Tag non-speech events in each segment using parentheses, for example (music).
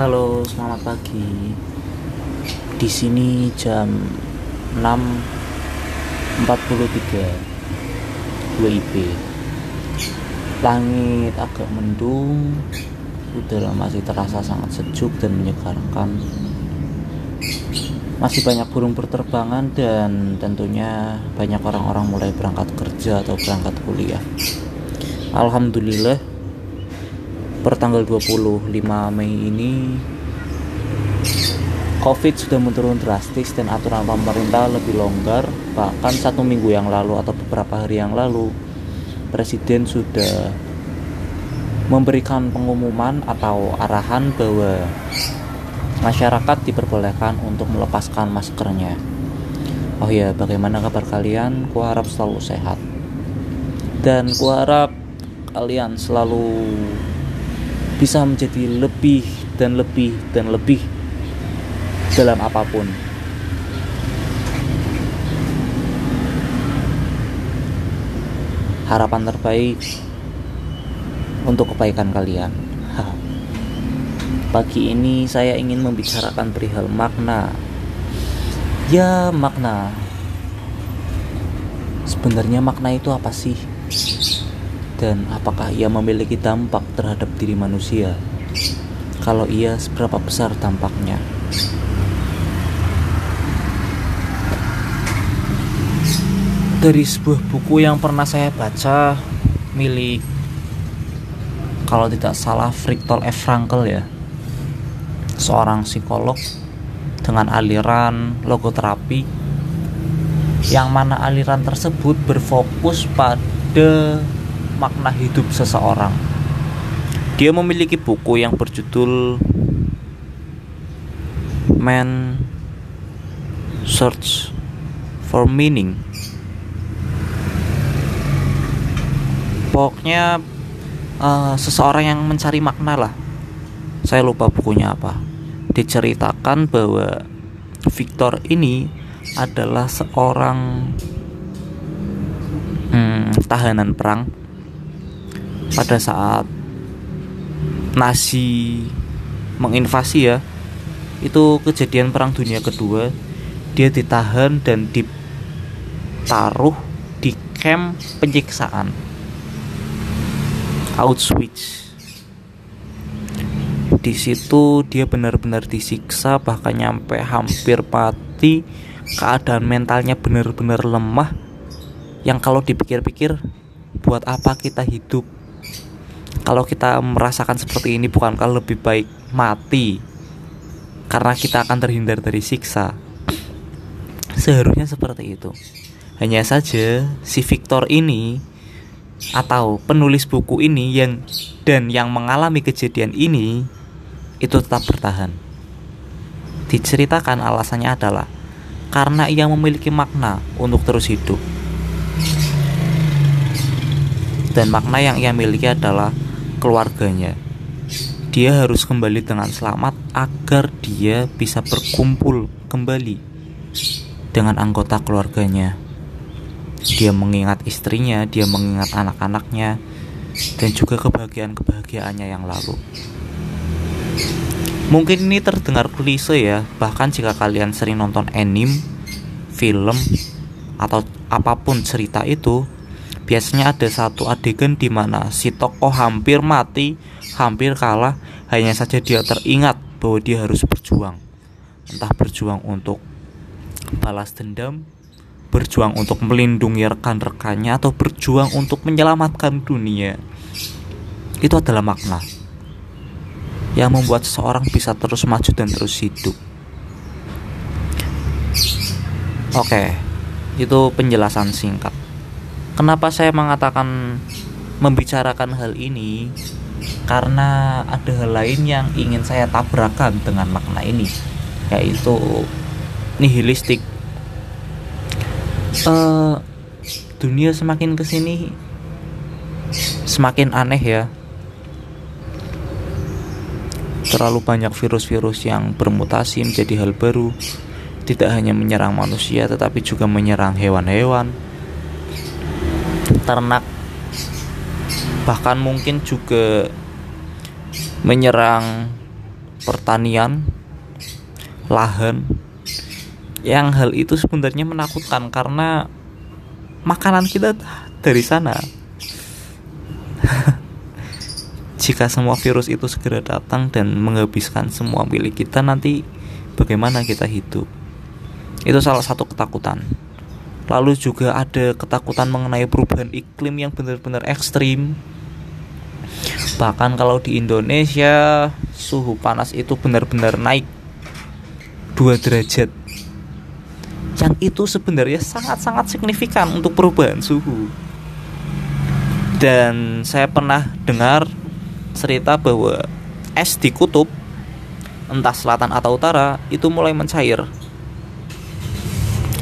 Halo, selamat pagi. Di sini jam 6.43 WIB. Langit agak mendung, udara masih terasa sangat sejuk dan menyegarkan. Masih banyak burung berterbangan dan tentunya banyak orang-orang mulai berangkat kerja atau berangkat kuliah. Alhamdulillah pertanggal 25 Mei ini COVID sudah menurun drastis dan aturan pemerintah lebih longgar bahkan satu minggu yang lalu atau beberapa hari yang lalu Presiden sudah memberikan pengumuman atau arahan bahwa masyarakat diperbolehkan untuk melepaskan maskernya. Oh ya, bagaimana kabar kalian? Kuharap selalu sehat. Dan kuharap kalian selalu bisa menjadi lebih dan lebih dan lebih dalam apa pun. Harapan terbaik untuk kebaikan kalian. Pagi ini saya ingin membicarakan perihal makna. Ya, makna. Sebenarnya makna itu apa sih? Dan apakah ia memiliki dampak terhadap diri manusia? Kalau iya, seberapa besar dampaknya? Dari sebuah buku yang pernah saya baca milik kalau tidak salah Viktor F. Frankl ya seorang psikolog dengan aliran logoterapi yang mana aliran tersebut berfokus pada makna hidup seseorang. Dia memiliki buku yang berjudul Man Search for Meaning. Pokoknya uh, seseorang yang mencari makna lah. Saya lupa bukunya apa diceritakan bahwa Victor ini adalah seorang hmm, tahanan perang pada saat Nazi menginvasi ya itu kejadian perang dunia kedua dia ditahan dan ditaruh di camp penyiksaan. Auschwitz. Di situ dia benar-benar disiksa bahkan nyampe hampir mati. Keadaan mentalnya benar-benar lemah. Yang kalau dipikir-pikir buat apa kita hidup kalau kita merasakan seperti ini bukankah lebih baik mati karena kita akan terhindar dari siksa seharusnya seperti itu hanya saja si Victor ini atau penulis buku ini yang dan yang mengalami kejadian ini itu tetap bertahan. Diceritakan alasannya adalah karena ia memiliki makna untuk terus hidup. Dan makna yang ia miliki adalah keluarganya. Dia harus kembali dengan selamat agar dia bisa berkumpul kembali dengan anggota keluarganya. Dia mengingat istrinya, dia mengingat anak-anaknya, dan juga kebahagiaan-kebahagiaannya yang lalu. Mungkin ini terdengar klise ya, bahkan jika kalian sering nonton anime, film, atau apa pun cerita itu, biasanya ada satu adegan di mana si tokoh hampir mati, hampir kalah, hanya saja dia teringat bahwa dia harus berjuang. Entah berjuang untuk balas dendam, berjuang untuk melindungi rekan-rekannya atau berjuang untuk menyelamatkan dunia. Itu adalah makna yang membuat seseorang bisa terus maju dan terus hidup. Oke, itu penjelasan singkat. Kenapa saya mengatakan membicarakan hal ini? Karena ada hal lain yang ingin saya tabrakan dengan makna ini, yaitu nihilistik. Uh, dunia semakin ke sini semakin aneh ya Terlalu banyak virus-virus yang bermutasi menjadi hal baru, tidak hanya menyerang manusia tetapi juga menyerang hewan-hewan, ternak, bahkan mungkin juga menyerang pertanian, lahan, yang hal itu sebenarnya menakutkan karena makanan kita dari sana. (laughs) Jika semua virus itu segera datang dan menghabiskan semua milik kita nanti bagaimana kita hidup? Itu salah satu ketakutan. Lalu juga ada ketakutan mengenai perubahan iklim yang benar-benar ekstrim. Bahkan kalau di Indonesia suhu panas itu benar-benar naik 2 derajat. Yang itu sebenarnya sangat-sangat signifikan untuk perubahan suhu. Dan saya pernah dengar cerita bahwa es di kutub entah selatan atau utara itu mulai mencair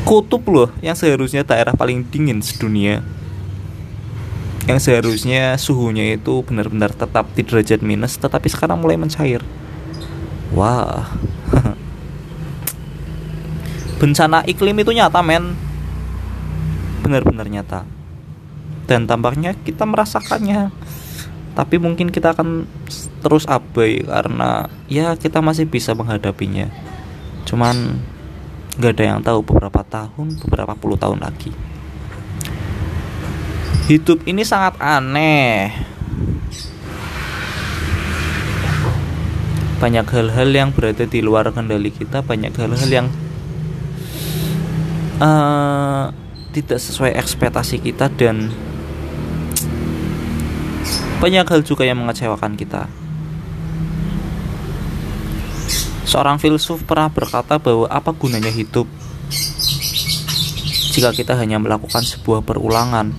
kutub loh yang seharusnya daerah paling dingin sedunia. Yang seharusnya suhunya itu benar-benar tetap di derajat minus tetapi sekarang mulai mencair. Wah. (laughs) Bencana iklim itu nyata men. Benar-benar nyata. Dan tampaknya kita merasakannya. Tapi mungkin kita akan terus abai karena ya kita masih bisa menghadapinya. Cuman nggak ada yang tahu beberapa tahun beberapa puluh tahun lagi. Hidup ini sangat aneh. Banyak hal-hal yang berada di luar kendali kita banyak hal-hal yang uh, tidak sesuai ekspektasi kita dan banyak hal juga yang mengecewakan kita Seorang filsuf pernah berkata bahwa apa gunanya hidup jika kita hanya melakukan sebuah perulangan?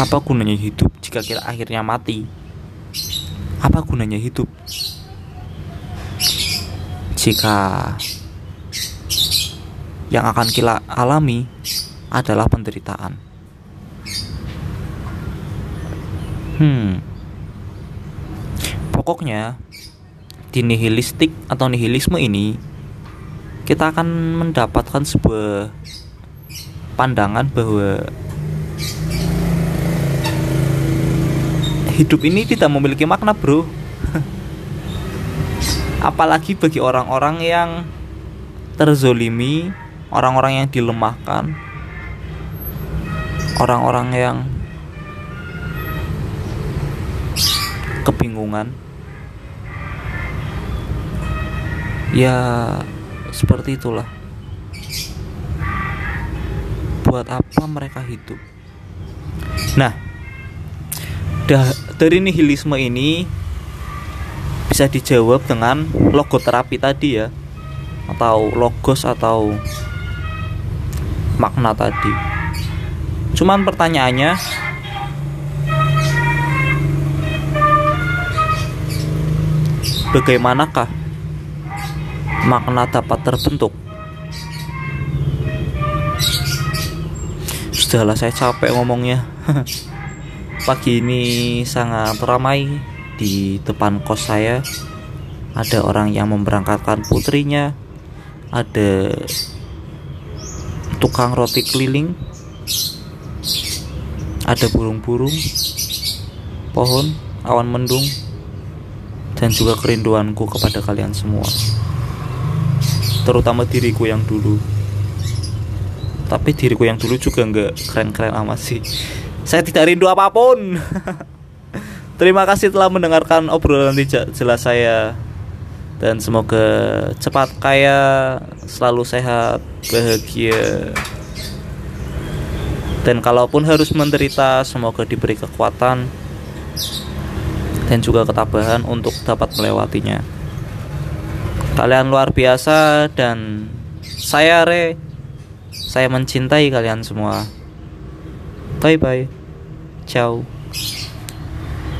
Apa gunanya hidup jika kita akhirnya mati? Apa gunanya hidup jika yang akan kita alami adalah penderitaan? Hmm, pokoknya di nihilistik atau nihilisme ini kita akan mendapatkan sebuah pandangan bahwa hidup ini tidak memiliki makna, Bro. (laughs) Apalagi bagi orang-orang yang terzolimi, orang-orang yang dilemahkan, orang-orang yang kebingungan. Ya seperti itulah. Buat apa mereka hidup? Nah dari nihilisme ini bisa dijawab dengan logoterapi tadi ya atau logos atau makna tadi. Cuman pertanyaannya bagaimanakah makna dapat terbentuk. Sudahlah saya capek ngomongnya. (laughs) Pagi ini sangat ramai di depan kos saya. Ada orang yang memberangkatkan putrinya. Ada tukang roti keliling. Ada burung-burung, pohon, awan mendung, dan juga kerinduanku kepada kalian semua terutama diriku yang dulu. Tapi diriku yang dulu juga nggak keren-keren amat sih. Saya tidak rindu apa pun. (laughs) Terima kasih telah mendengarkan obrolan jelas saya. Dan semoga cepat kaya selalu sehat bahagia. Dan kalaupun harus menderita semoga diberi kekuatan dan juga ketabahan untuk dapat melewatinya Kalian luar biasa dan saya Re. Saya mencintai kalian semua. Bye bye. Ciao.